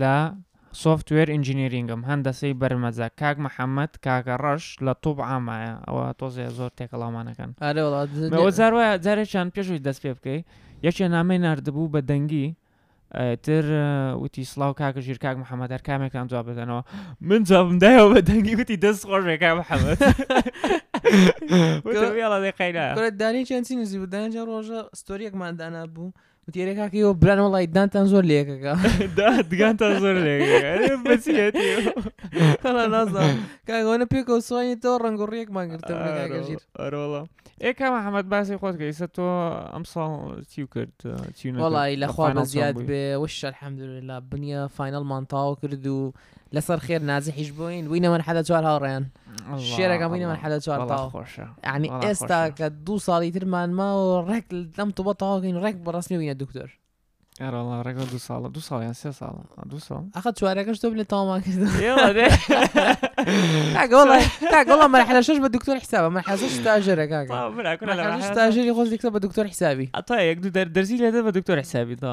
لە سۆفتوێر ئینجینیرینگم هەندەسەی بەرمەجە کاک محمد کاکە ڕەش لە طوب عامایە ئەوە تۆزێ زۆر تێکەڵاومانەکەن ئەرێ وڵا مەوە جار وایە جارێکیان پێشوی دەست پێ بکەی یەکێ نامەی ناردبوو بە دەنگی ئە، تر ئە، وتی سڵاو کاکە ژیر کاک محمد هەر کامێکتان جواب بدەنەوە من جوابم دایەوە بە دەنگی وتی دەست خۆش بێ کاک محمد وتم یاڵا دەی قەینا. کورە دانیکیان چی نووسیبوو دانیکیان ڕۆژە ستۆریەکمان دانابوو وتی ئەرێ کاکە ئێوە بران وەڵی دانتان زۆر لەیەکەکە دگانتان زۆر نازانم کاگەوەە پێکەوە سوانی تۆ ڕنگ و ڕێکمان گرتەژیر ئەرۆڵە ئێکا محەممەد باسی خۆت گەیسە تۆ ئەم ساڵ چی و کرد وڵی لەخوا زیاد بێ وش الحمدلله بنیە فینەڵمان تاو کرد و لەسەر خێر نازحیش بووین وینە مەرحەلە چوار هاوڕێیان شێرەکە بووینە مەرحەلە چوار خۆشە عنی ئێستا کە دوو ساڵی ترمان ماوە ڕێک دەم تو بە تاواگەین ڕێک بە ڕستنی وینە دکتۆر ڕێگە دو ساڵ دو ساڵیان سێ ساڵ دو ساڵ ئەخ چوارەکەش تۆ لە تاوامان کردگەڵە مەرحەلە شش بە دکتۆر حسابە مە حەزش تاژێرەکە تاژێری خۆش دکتۆر بە دکتۆر حسابی ئەتا یەک دو دەرزی لێدە بە دکتۆر حسابی دا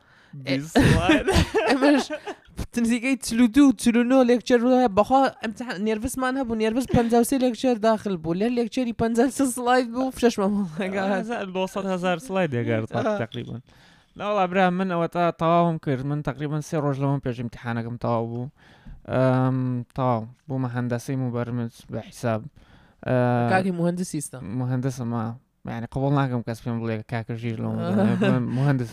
ئەمەش نزیکەی چل و دوو چل و نۆ لێکچەر وایە بەخوا ئەمتحان نێرڤسمان هەبوو نێرڤس پەنجا و سێ لێکچەر داخل بوو لە لێکچەری پەنجا و سێ سڵاید بوو و شەش مامۆڵەگا هەز هزار بۆ سەد هزار سڵای دێگار آه. تقریبا ناوەڵا برا من ئەوە تا تەواوم کرد من تقریبا سێ ڕۆژ لەوەم پێش امتحانەکەم تەواو بوو ئەم، تەواو بوومە هەندەسەی موبەرمت بە حیساب ئە، کاکی مهندس سیستم مهندسە ما یعنی قبول ناکەم کەس پێم بڵێ کاکە ژیر لۆ مهندس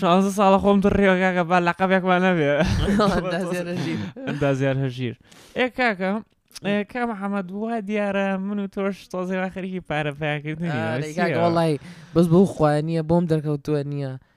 شانزە ساڵە خۆم دڕێوە کاکە با لەقەبێکمان نەبێ ئەندازیار هەژیر ئێ کاکە کا محەممەد بووە دیارە من و تۆش تۆزێ خەریکی پارەپیاکردنی وڵی بەس بۆ خوای نییە بۆم دەرکەوتووە نییە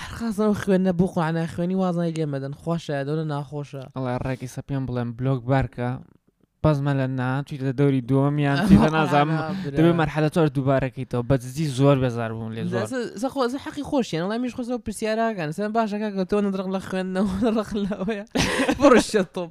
هەر خازن ئەو خوێنە بۆ قوڕا ناخوێنی وازای لێ مەدەن خوا شایەدەونە ناخۆشە ئەڵێ ڕێکی سە پێم بڵێم بلۆک بارکە بەس مەلە نا چیتە دەوری دووەمیان چیتە نازام دەبێ مەرحەلە تۆر دووبارەکەیتەوە بەجدی زۆر بێزار بووم لێ زۆر زەخۆز حەقی خۆشیان وڵای میش خۆسەوە پرسیاراکەن سەر باشەکە کە تۆ نەدڕق لە خوێندنەوە ڕق لەوەیە بڕشە تۆپ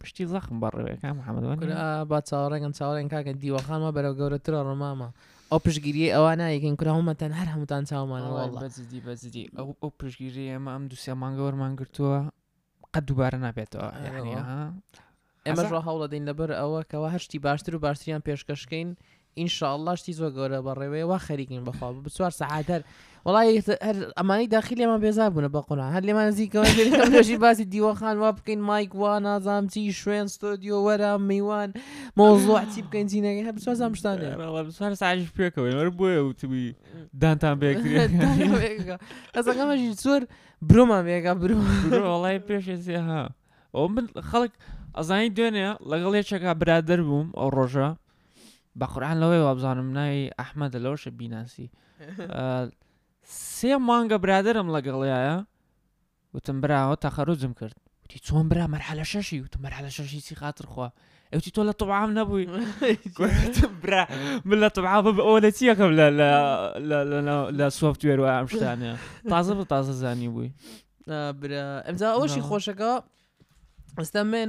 پشتی زەخم بەڕێوەکە محەممەد با چاوەڕێگەم چاوەڕێن کاکە دیوەخانمە بەرەو گەورەترە ڕۆمامە ئەو پشگیری ئەوە نایکەین کراومەتەن هەر هەمووتان چاومانەوە بەزدی بەزدی ئەو ئەو پشگیری ئەمە ئەم دوسێ مانگە وەرمان گرتووە قە دووبارە نابێتەوە ئێمە ڕۆ هەوڵەدەین لەبەر ئەوە کەەوە هەشتی باشتر و باشتریان پێشکەشکەین ان شاء اللە شتی زۆر گەورە بەڕێوەیە وا خەریکین بەخوا بە چوار سەعات هەر وڵی هەر ئەمانی داخی لێمان بێزار بوون بە قۆنا هەر لێمان زیکەوەژی باسی دیوەخان وا بکەین مایک وا نازام چی شوێن ستۆدیۆ وەرە میوان مۆزۆ چی بکەین چینەکە هەر بسوازام شتانێ چوار ساعت پێکەوەی وەر بۆیە وتبی دانتان بێگرێت ئەزەکەمەژی زۆر برۆمان بێگا برۆ وڵی پێشێ ها ئەو من خەڵک ئەزانی دوێنێ لەگەڵ یەکێکا برادر بووم ئەو ڕۆژە بە قورعان لەوەی وابزانم ناوی ئەحمەدە لەوەشە بیناسی سێ مانگە برادرم لەگەڵیایە وتم براوە تەخەرجم کرد وتی چۆن برا مەرحەلە شەشی وتم مەرحەلە شەشی چی خاترخوا ئەوتی تۆ لە تۆعام نەبووی برا من لە تۆعا بە ئەوە لە چیەکەم لە لە سوفتوێر و ئەم شتانە تازە بە تازە زانی بووی برا ئەمجا ئەوشی خۆشەکە ئەستا من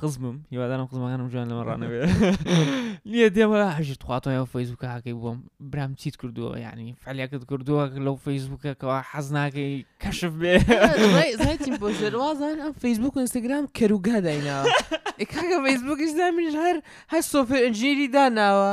خزمم هیوادارم خزمەکانم جوان لەمە ڕانەوێ نییە دێمە حەژی توخواتەوە فەیسبووکە هاکەی بووم برام چیت کردووە ینی فعلیەکەت کردووە لەو فەیسبووکە کەوا حەز ناکەی کەشف بێ بۆ زەروازان ئەم فەیسبوک ئینستاگرام کەروگا دایناوە کاکە فەیسبوکیش زانمنیش هەر هەر سۆفێ ئەنجێری داناوە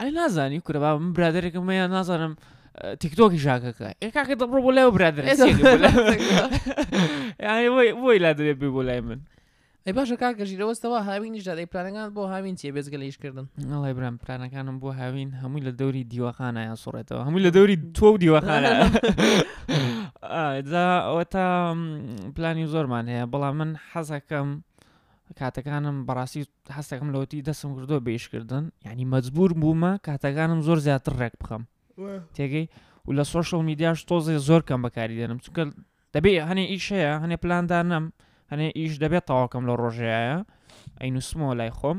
ئەی نازانی کورە با من برادێکم مەیان نازانم تیکتۆکی ژاکەکە ئێکاکە دەڕۆ بۆ لای برادر بۆی لا دەێ بێ بۆ لای من ئەی باشە کاکە ژیرەوەستەوە هاوینیش دەی پلانەکان بۆ هاوین چێ بێزگە لە یشکردن ئەڵی برام پلانەکانم بۆ هاوین هەمووی لە دەوری دیوەخانە یان سوڕێتەوە هەمووی لە دەوری تۆ و دیوەخانە جا ئەوەتا پلانی زۆرمان هەیە بەڵام من حەزەکەم کاتەکانم بەڕاستی حەستەکەم لەوتی دەسم کردو بێشکردن ینی مەجبور بوومە کاتەکانم زۆر زیاتر ڕێک بخەم تێگەی و لە سوۆشل میدیاش تۆزێ زۆر کەم بەکاری دێنم چونکە دەبێ هەنێ ئیش هەیە هەنێ پلاندانم هەنێ ئیش دەبێت تەواکەم لە ڕۆژەیە ئەی نووسمەوە لای خۆم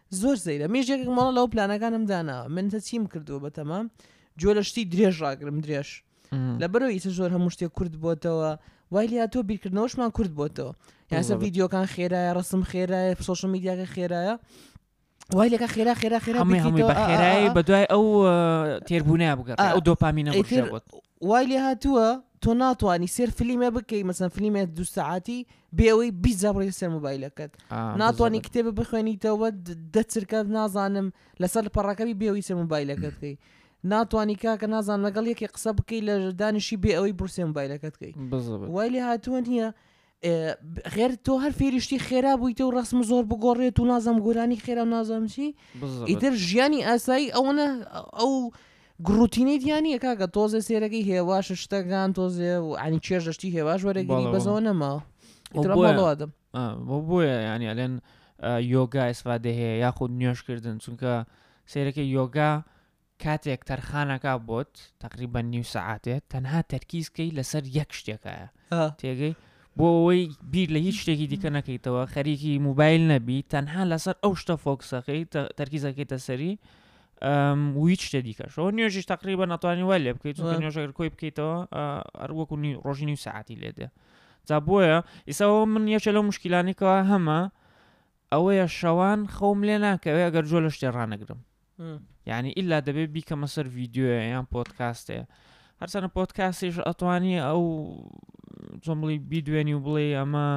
زۆر سەیرە منیش یەکێک مەڵە لەو پلانەکانم داناوە من تە چیم کردووە بەتەما جۆ لە شتی درێژ ڕاگرم درێژ لەبەرەوە ئیتر زۆر هەموو شتێک کورد بۆتەوە وای لە تۆ بیرکردنەوەشمان کورد بۆتەوە یاسە ڤیددیوکان خێرایە ڕسم خێرایە پسۆشە میدیاکە خێرایە وای لەکە خێرا خێرا خێرا هەمووی هەمووی بە خێرایی بە دوای ئەو تێربوونە بگەڕ ئەو دۆپامینە بۆت وای لێ هاتووە تۆ ناتوانی سێر فلیمێ بکەی مەسەن فلیمێ دو سەعاتی بێ ئەوەی بیجابڕی سەر موبایلەکەت ناتوانانی کتێبە بخوێنیتەوە دەچرکات نازانم لەسەر پەڕەکەبی بێەوەی سەر موبایلەکەت بکەی ناتوانانی کاکە نازان لەگەڵ یەکی قسە بکەی لە دانیشی بێ ئەوەی برسێ موبایلەکەت بکەی وای لێ هاتووە نییە خێر تۆ هەر فێری شتی خێرا بوویتە و ڕسم زۆر بگۆڕێت و نازم گۆرانی خێرا نازم چی ئیتر ژیانی ئاسایی ئەوەنە ئەو گروتینەی دیانی کاکە تۆزێ سێرەکەی هێواش شتەکان تۆزێ و ئەنی چێژشتی هێواش وەرەگەڵی بەزەوە نەماوە ئەوڵادم بۆ بۆیە ینی ئەلێن یۆگا ئێسفادە هەیە یاخود نوێشکردن چونکە سێرەکە یۆگا کاتێک تەرخانەکە بۆت تقریبا نیو سەعاتێ تەنها تەرکیزکەی لەسەر یەک شتێکایە تێگەی بۆ ئەوەی بیر لە هیچ شتێکی دیکە نەکەیتەوە خەریکی موبایل نەبی تەنها لەسەر ئەو شتە فۆکسەکەی تەرکیزەکەیتە سەری ویچ شتە دیکەشەوە نوێژیش تقریبا ناتوانانی وای لێ بکەیت نوێژەکە کۆی بکەیتەوە ئەروەکو ڕۆژی نیو سەعاتی لێدێ جا بۆیە ئیسەوە من یەکە لەو مشکیلانێکەوە هەمە ئەوەیە شەوان خەوم لێ ناکەوێ ئەگەر جۆ لە شتێ ڕانەگرم یانی ئیلا دەبێ بیکەمە سەر ڤیددیوە یان پۆتکاستێ هەرچەنە پۆتکاسیش ئەتوانی ئەو جۆمڵی بیدوێنی و بڵێ ئەمە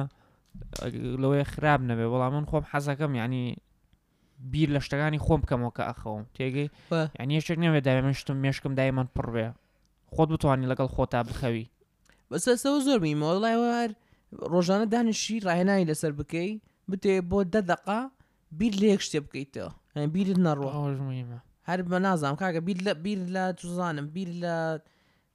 لەوەیە خراپ نەبێ بەڵام من خۆم حەزەکەم ینی بیر لە شتەکانی خۆم بکەمەوە کە ئەخەوم تێگەی ینی یەشێک نەوێ داێ من شتم مێشکم دای من پڕ بێ خۆت بتوانانی لەگەڵ خۆتا بخەوی بەسەسەوە زۆر میمەوە لایوار ڕۆژانە دانیشی ڕاهێنانی لەسەر بکەی بتێ بۆ دە دەقا بیر لە یەک شتێ بکەیتەوە یعنی بیرت نەڕوا ئەوەش مهمە هەر بە نازانم کاکە بیر لە بیر لە توزانم بیر لە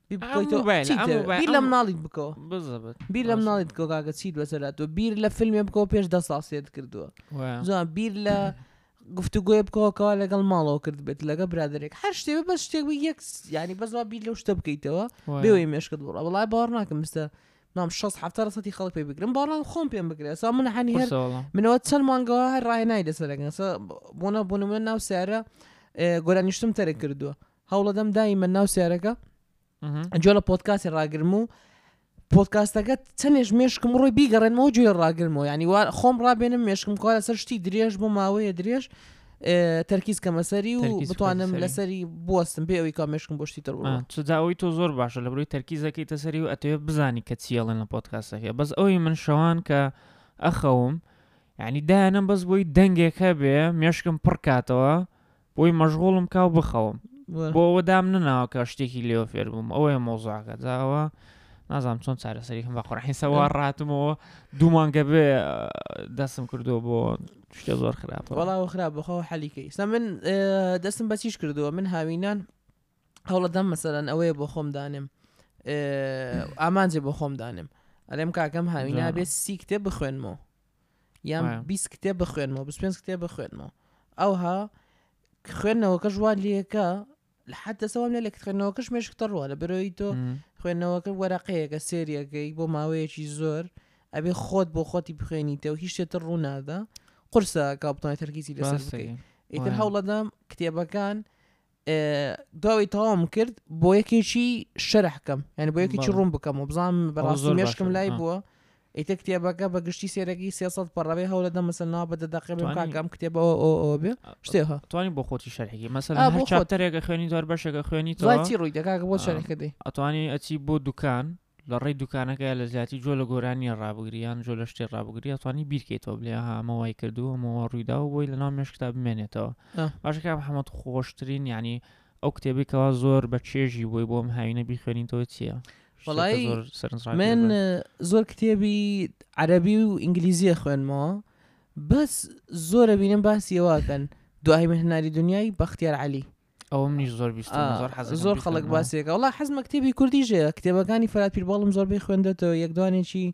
بیر ئەم بکەیتەوە مۆبایلە، چیت ئەم دەوێت؟ مۆبایل- بیر لە ئەم- مناڵیت بکەوە بزەبت بیر لە مناڵیت بکەوە کاکە چیت بەسەر هاتووە بیر لە فیلمێ بکەوە پێش دە ساڵ سێرت کردووە وایە. زۆر بیر لە گفتوگۆی بکەوە کەوا لەگەڵ ماڵەوە کرد بێت لەگە برادێک هەر شتێ بە شتێک بوو یەک ینی بەزوا بیر لەو شتە بکەیتەوە وایە. بێوەی مێشکت بڕە بەڵای باوەڕ ناکەم مستە نام شەست حەفتە ڕسەتی خەڵک پێ بگرم بەڵام خۆم پێم بگرێت سا من حەنی هەر منەوە چەند مانگەوە هەر ڕای نای لەسەرەکەن بۆنە بۆ نمە ناو سیارە گۆران نیشتم تەرک کردووە هەوڵەدەم دای من ناو سیارەکە جۆ لە پۆتکاسی ڕاگرم و پۆتکاستەکە چەندێش مێشکم ڕۆی بیگەڕێنەوە جوێ ڕاگرمەوە ینی خۆم ڕابێنم مێشکم کارە سەر شتی درێژ بۆ ماوەیە درێژ تەرکیز کەمە سەری و تەرکیز بتوانم بکەیتە سەری. لەسەری بوەستم بێ ئەوی کا مێشکم بۆ شتی تر بڕوات. آه، چ جاوەی تۆ زۆر باشە لە بروی تەرکیزەکەی تەسەری و ئەتەوێ بزانی کە چیەڵێن لە پۆتکاسەکە بەس ئەوی من شەوان کە ئەخەوم یعنی دایانم بەس بۆی دەنگێک هەبێ مێشکم پڕکاتەوە بۆی مەژغوڵم کا و بخەوم وە- بۆ ئەوە دام نەناوە کە شتێکی لێوە فێر بووم ئەوەیە مۆزاکە جاوە نازانم چۆن چارەسەریکم بە قڕحی سەوا ڕاتمەوە دوو مانگە بێ دەسم کردو بۆ شتە زۆر خراپ وڵاوە خراپ بەخەوە حەلیکەی سە من دەستم بەچیش کردووە من هاوینان هەوڵە دەم مەسەرەن ئەوەیە بۆ خۆم دانێم ئامانجێ بۆ خۆم دانێم ئەلێم کاکەم هاوینا بێت سی کتێ بخوێنمەوە یان بیست کتێ بخوێنمەوە بس پێنج کتێ بخوێنمەوە ئەوها خوێندنەوەکە ژوان لەکە لەحد دەسەوام لە لەکت خوێندنەوەکەش مێشک تەڕوە لە برۆی تۆ خوێندنەوەکە وەرەقەیەکە سێریەکەی بۆ ماوەیەکی زۆر ئەبێ خۆت بۆ خۆتی بخوێنیتەوە هیچ شتێتە ڕوونادا قرسە کاپتانی تەرکیزی لەسەر ڕاستە بکەیت ئیتر هەوڵەدام کتێبەکان ئێ، داوای تەواوم کرد بۆ یەکێکی شەرحکەم یعنی بۆ یەکێکی بەڵێ. ڕوون بکەم و بزانام بەڕاستی زۆر مێشکم باشە. لای آه. بووە ئیتر کتێبەکە بە گشتی سێرەکی سێ سەد پەڕەوەی هەوڵ دەدەم مسەلناوە بە دە دەقەی بم توانی- کاکە ئەم کتێبە ئەوە ئەوە ئەوە بێ شتێ ها توانی بۆ خۆتی شەرحێکی آ، مەسەلەن بۆ هەر خۆت. چاپتەرێکە خوێنی زۆر بەشێکە دوای خوێنیتەوە چی ڕووی دە کاکە بۆ آ. شەرحەکە دەی ئەتوانی ئەچی بۆ دوکان لە ڕێی دوکانەکە لە زیاتی جۆ لە گۆرانیە ڕابگری یان جۆ لە شتێ ڕابگری ئەتوانی بیرکەیتەوە بلێ ها ئەمە وای کردو ئەمەوە ڕوویدا و بۆی لەناو مێشکتا بمێنێتەوە آه. باشە کاک محەممەد خۆشترین یعنی ئەو کتێبی کەوا زۆر بە چێژی بووی بۆم هاوینە بیخوێنیتەوە چییە؟ وەڵایی زۆر سەرنجڕاکێش من بن. اه، زۆر کتێبی عەرەبی و ئینگلیزیە خوێنمەوە بەس زۆرە بینم باسی یەواکەن دوای من هەناری دنیای بەختیار علی ئەوە منیش زۆر بیستم آه، زۆر حەزەکەم زۆر خەڵک بیخوێنمەوە. باسێکە وڵا حەزمە کتێبی کوردی ژەیە کتێبەکانی فەرات پیرباڵم زۆر بێ خوێندێتەوە یەکدوانێکی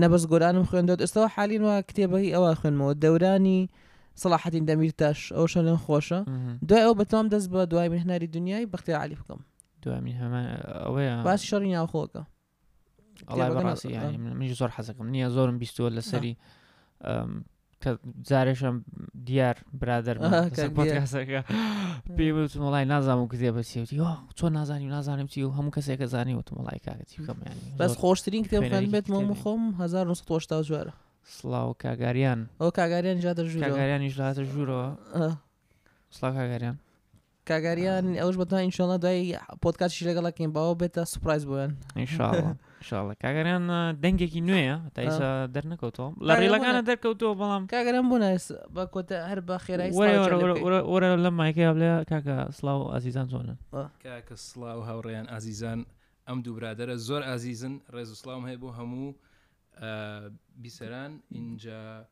نەبەز گۆرانم خوێندێت ئێستەوە حالین وە کتێبەکەی ئەوە خوێنمەوە دەورانی سەڵاحەتین دەمیرتاش ئەوشە لەم خۆشە مهم. دوای ئەو بەتام دەست بە دوای من هەناری دنیای بەختیار علی بکەم دوامین هەمان ئەوەیە باسی شەڕی ناوخۆکە منی زۆر حەزەکەم نییە زۆرم بیستوە لەسەری کە جارێشم دیار برادەر سەرەکە پێی وتم وڵی نازانم و کتێبە چێتی چۆن نازانانی نازانم چی و هەموو کەسێکە زانانی وتم وڵی کاکەتی بکەم بەس خۆشترین کتێب بێت مۆم خۆم 1970 سلااو کاگاریان ئەو کاگاریان جادە ژووریانیش لاتە ژوورەوە سلااو کاگاریان کاک ئاریان ئەوش بە دوای ئینشاڵا دوای پۆتکاتشی لەگەڵ ئەکەین باوە بێتە سوپرایز بۆیان انشاءالله کاگەران دەنگێکی نوێیە تایسا دەرنەکەوتەوە لە ڕێلەکانە دەرکەوتەوە بەڵام کاگەران بوون بە کۆتە هەر بە خێرای وەرە لە مایکە بلێ کاکە سلااو و ئازیزان زۆنن کاکە سلااو هاوڕێیان ئازیزان ئەم دوو برادرە زۆر ئازیزن ڕێز و سلااوم هەیە بۆ هەموو بیسەران اینجا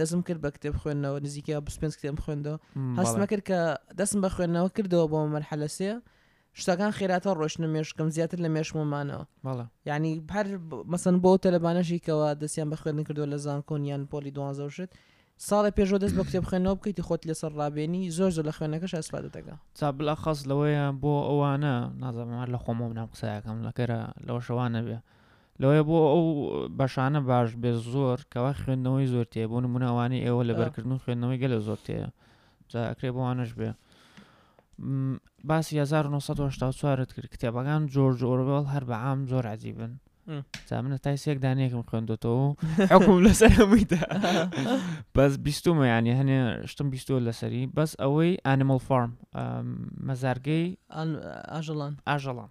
دەسم کرد بە کتێب خوێندنەوە نزیکە بیست پێنج کتێم خوێندەوە م، هەستمە بەڵێ. کرد کە دەسم بە خوێندنەوە کردەوە بۆ مەرحەلە سێ شتەکان خێراتە ڕۆشتنە مێشکم زیاتر لە مێشمەمانەوە بەڵێ یعنی هەر ب- مەسەن بۆ تەلەبانەشی کەەوە دەستیان بە خوێندن کردو لە زانکۆن یان پۆلی دوانزە و شت ساڵە پێشەوە دەست بە کتێب خوێندنەوە بکەیت و خۆت لەسەر ڕابێنی زۆر زۆر لە خوێنەکەش ئەسفادە دەکا جا بلەخەز لەوەیە بۆ ئەوانە نازانم هەر لە خۆمەوە نام قسەکەم لەکەرە لەوە شەوانە بێ لەوەیە بۆ ئەو بەشانە باش بێ زۆر کەوا خوێندنەوەی زۆر تێ بۆ نموناوانی ئێوە لە بەرکردن و خوێندنەوەی گەلە زۆر تەیە جاکرێ بۆوانش بێ باسی 1970 کرد کتێبەکان جۆر جۆرەوەڵ هەر بە عام زۆر عجی بن زامنە تای سێک دانێکم خوێندێتەوە حکوم لەسەر هەموویدا بەس بیستمە ینی هەنێ شتم بیستۆ لەسەری بەس ئەوەی ئەنیمەڵ فارم مەزارگەی ئاژەڵان ئاژەڵان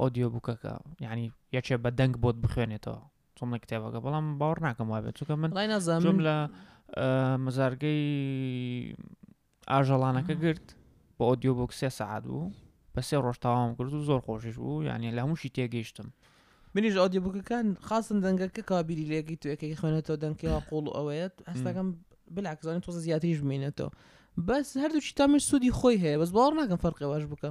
ئۆدیۆ بووکەکە یعنی یەکێ بە دەنگ بۆت بخوێنێتەوە چۆمە کتێبەکە بەڵام باوەڕ ناکەم وابێت چونکە من ڵای نازانم لە مزارگەی ئاژەڵانەکە گرت بە ئۆدیۆ بۆک سێ سعات بوو بە سێ ڕۆژ تاوام کرد و زۆر خۆشیش بوو یعنی لە هەمووشی تێگەیشتم منیش ئۆدیۆ بووکەکان خاستن دەنگەکە کابیری لەگەی تو یەکەی خوێنێتەوە دەنگەوە قوڵ ئەوەیەت هەستەکەم بلاکزانانی تۆزە زیاتریش بمێنێتەوە بەس هەردووچی تامی سوودی خۆی هەیە بەس باوەڕ ناکەم فەرقێواش بکە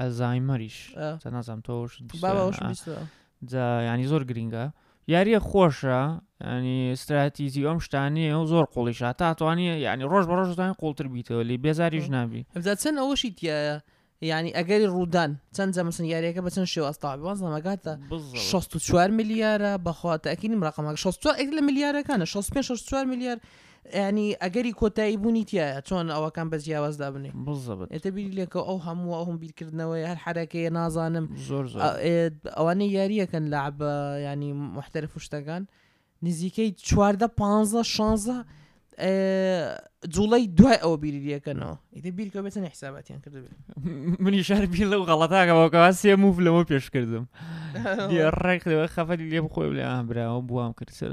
ئەلزایمەریش ئا. جا نازانم تۆش بیست بابا یان ئەوشم ئا. بیستوە جا یانی زۆر گرینگە یاریە خۆشە ینی ستراتیزی ئەم شتانەیە و زۆر قوڵیشە تا توانانی یعنی ڕۆژ بە ڕۆژ دەتوانانی قوڵتر بیتەوە لی بێزاریش نابی ئەمجا چەند ئەوەشی تایە یعنی ئەگەری ڕوودان چەند جا مەسەن یاریەکە بە چەند شێواز تەواو بێ وازم ئەگاتە بزەوە. 64 ملیارە بەخوا تاکینم ڕقمەکە 64 ئەک لە ملیارەکانە 65 64 ملیار یانی ئەگەری کۆتایی بوونی تیایە چۆن ئەوەکان بە جیاواز دابنێ بالضبط ئێتە بیری لێکەوە ئەو هەموو ئەوم بیرکردنەوەی هەر حرەکەیە نازانم زۆر زۆر ئە- ئێ، ئەوانەی یاریەکەن لە عبە ینی محتەرف و شتەکان نزیکەی چواردە پانزە شانزە ئێ، جوڵەی دوای ئەوە بیری لەکەنەوە ئیتر بیرکە بێ چەند حساباتیان کردبێ منی شار بیر لەو غەڵەتاکەەوەکەوا سێ موو لەمە پێش کردم دێ ڕێک لەوە خەفەتی لێ بخۆی بلێ ئا براوە بوام کرد سەر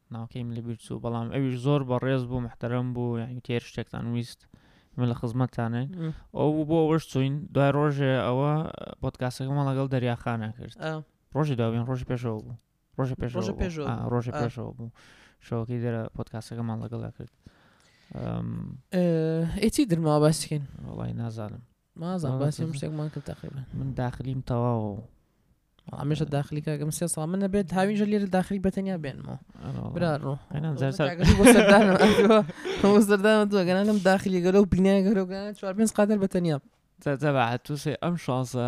ناوکەیم لەبیر چوو بەڵام ئەویش زۆر بە ڕێز بوو محتەرم بوو یعنی کێر شتێکتان ویست من لە خزمەتتانێن ئەو بۆ ئەوەش چوین دوای ڕۆژێ ئەوە بۆتکاسەکەمان لەگەڵ دەریاخانە کرد ڕۆژی داوێن ڕۆژی پێشەوە بوو ڕۆژە پێش ڕۆژە پێش ڕۆژە پێشەوە بوو شەوەکەی دەرە پۆتکاسەکەمان لەگەڵا کرد ئێتی درما باسکەین وڵی نازانم نازانم باسی هەموو شتێکمان کرد تقریبا من داخلیم تەواوە و ئەمێشە داخلی کاگەم سێ ساڵ من نەبێت هاوینژە لێرە داخلی بەتەنیا بێنمەوە برا ڕۆ سەردان دووە گەنانم داخلی گەلە و بینای گەرۆگەیان چوار پێنج قادر بەتەنیا جەبعە تووسێ ئەم شانسە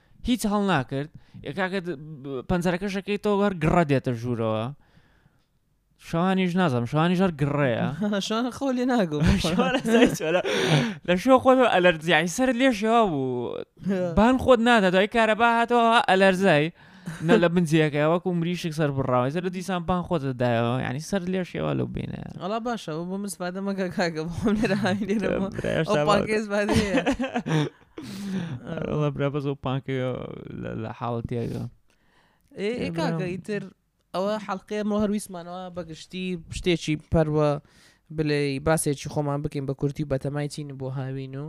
هیچ هەڵ ناکرد کاکە پەنجەرەکەش ئەەکەیتەوە هەر گڕە دێتە ژوورەوە شوانیش نازم شوانی ژەر گڕەیە شوان خۆ لێ ناگو لە شو خۆ ئەلەرزیایی سەر لێشەوە بوو بان خۆت نادە دوای کارەبا هاتەوە ئەلەرزای نە لە بنجەکە وەکو مریشک سەر بڕاوە سەر دیسان پان خۆت دەدایەوە ینی سەر لێشەوە لەو بینە ئەڵا باشە بۆ مسپادەمەکە کاگە بۆ لێرە ئەڵە برا بەس ئەو پانکە لە حاڵە تێدا ئێ کاکە ئیتر ئەوە حەڵقێ مۆ هەرویسمانەوە بەگشتی شتێکی پەروە بلێ باسێکی خۆمان بکەین بە کورتی و بەتەمای چین بۆ هاوین و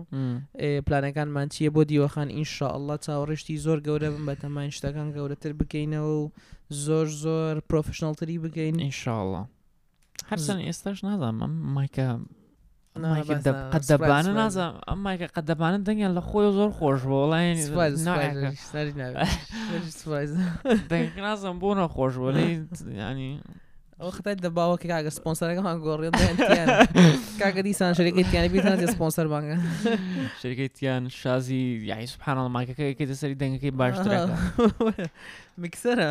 پلانەکانمان چییە بۆ دیوەخان ئینشاء الله چاوەڕشتی زۆر گەورە بم بەتەماین شتەکان گەورەتر بکەینەوە و زۆر زۆر پرۆفشنناڵتری بکەین ئینشاءله هەرچەند ئێستاش نازانم ئەم مایکە قەدەبانە نازانم ئەم مایکە قەدەبانە دەنگیان لە خۆی زۆر خۆش بۆ وڵایەن نازم بۆ نەخۆش بۆ ینی ئەو خدای دە باوەکە کاگە سپۆنسەرەکەمان گۆڕێن کاگە دیسان شەرەکەی تیانە بیتان سپۆنسەر بانگە شەرەکەی تیان شازی یاعی سبحانە ماکەکە یەکەی دەسەری دەنگەکەی باشترە میکسەرە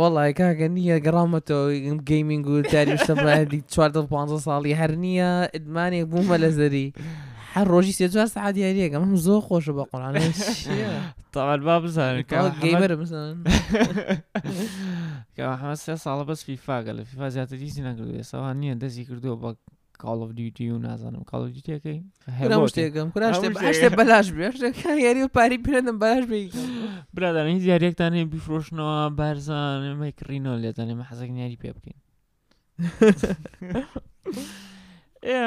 وەڵای کاکە نییە گەڕامەتەوە گەیمینگ و تاری شتە برایە دی چواردە پانزە ساڵی هەر نییە ئیدمانێک بوومە لە زەری هەر ڕۆژی سێ چوار سەعات یاریەکەم هەم زۆر خۆشە بە قۆران تاوان با بزانن کە گەیمەرە بزانن کە حەمە سێ ساڵە بەس فیفاگە لە فیفا زیاتر هیچی نەکردو ئێسەوان نییە دەستی کردووە بە کاڵ ئۆف دیوتی و نازانم کاڵ ئۆف دیوتیەکەی برام هەبوو. شتێکم برا هەموو شتێ- هەر شتێ شتێک. بەلاش بێ شتێکان یاری و پاری پێدەم بەلاش بێ برادان هیچ یاریەکتان هەیە بیفرۆشنەوە بارزان ئێمەی کڕینەوە لێتان ئێمە حەزەکەن یاری پێ بکەین ئێ،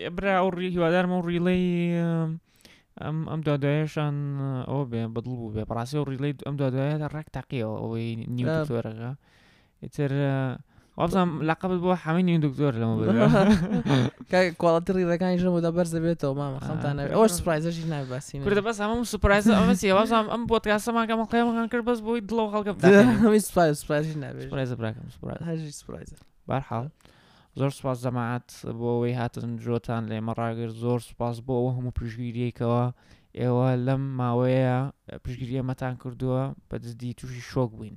ئێ برا ئەو ڕی هیوادارم ئەو ڕیڵەی ئەم- ئەم ئەم دوادایەشان ئەوە بێ بەدڵ بوو بێ بەڕاستی ئەو ڕیڵەی ئەم دوادایە ڕێک تاقیەوە ئەوەی نیو آه. دکتۆرەکە ئیتر وابزانم لەقەبت بۆ حەمەی نیو دکتۆر لەمە کۆڵەتی ڕیزەکانی ژەمە دا بەرزە بێتەوە مامە خەمتان ئەوە سوپرایزەشی ناوی باسی کوردە بەس هەموو سوپرایز ئەمەسی وابزانم ئەم بۆ تاسەمانکە مە قیامەکان کرد بەس بۆی دڵەوە خەڵکە سوپرایز سوپرایزی ناوێت سوپرایزە براکەم سوپرایز هەژی سوپرایزە بارحاڵ زۆر سپاس جەماعات بۆ ئەوەی هاتن جۆتان لێمە ڕاگر زۆر سپاس بۆ ئەوە هەموو پشگیریەکەوە ئێوە لەم ماوەیە پشگیریەمەتان کردووە بە دزدی تووشی شۆک بووین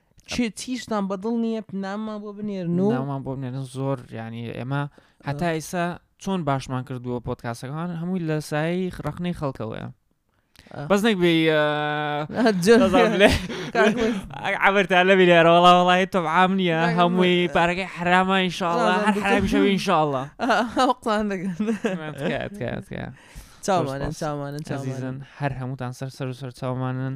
چێ چیشتان بەدڵ نییە ناممان بۆ بنێرن و ناومان بۆ بنێرن زۆر ینی ئێمە هەتا ئیسا چۆن باشمان کردووە پۆتکاسەکان هەمووی لە سایی ڕخنەی خەڵکەوەیە بەس نەک بێ عبرتا لە بینێرە وڵا وڵی تۆ عام نییە هەمووی پارەکەی حراما ئینشاءڵە هەر حرامیشە ئینشاءڵە قڵان دەگەن چاوانن چاوانن چازیزن هەر هەمووتان سەر سەر و سەر چاومانن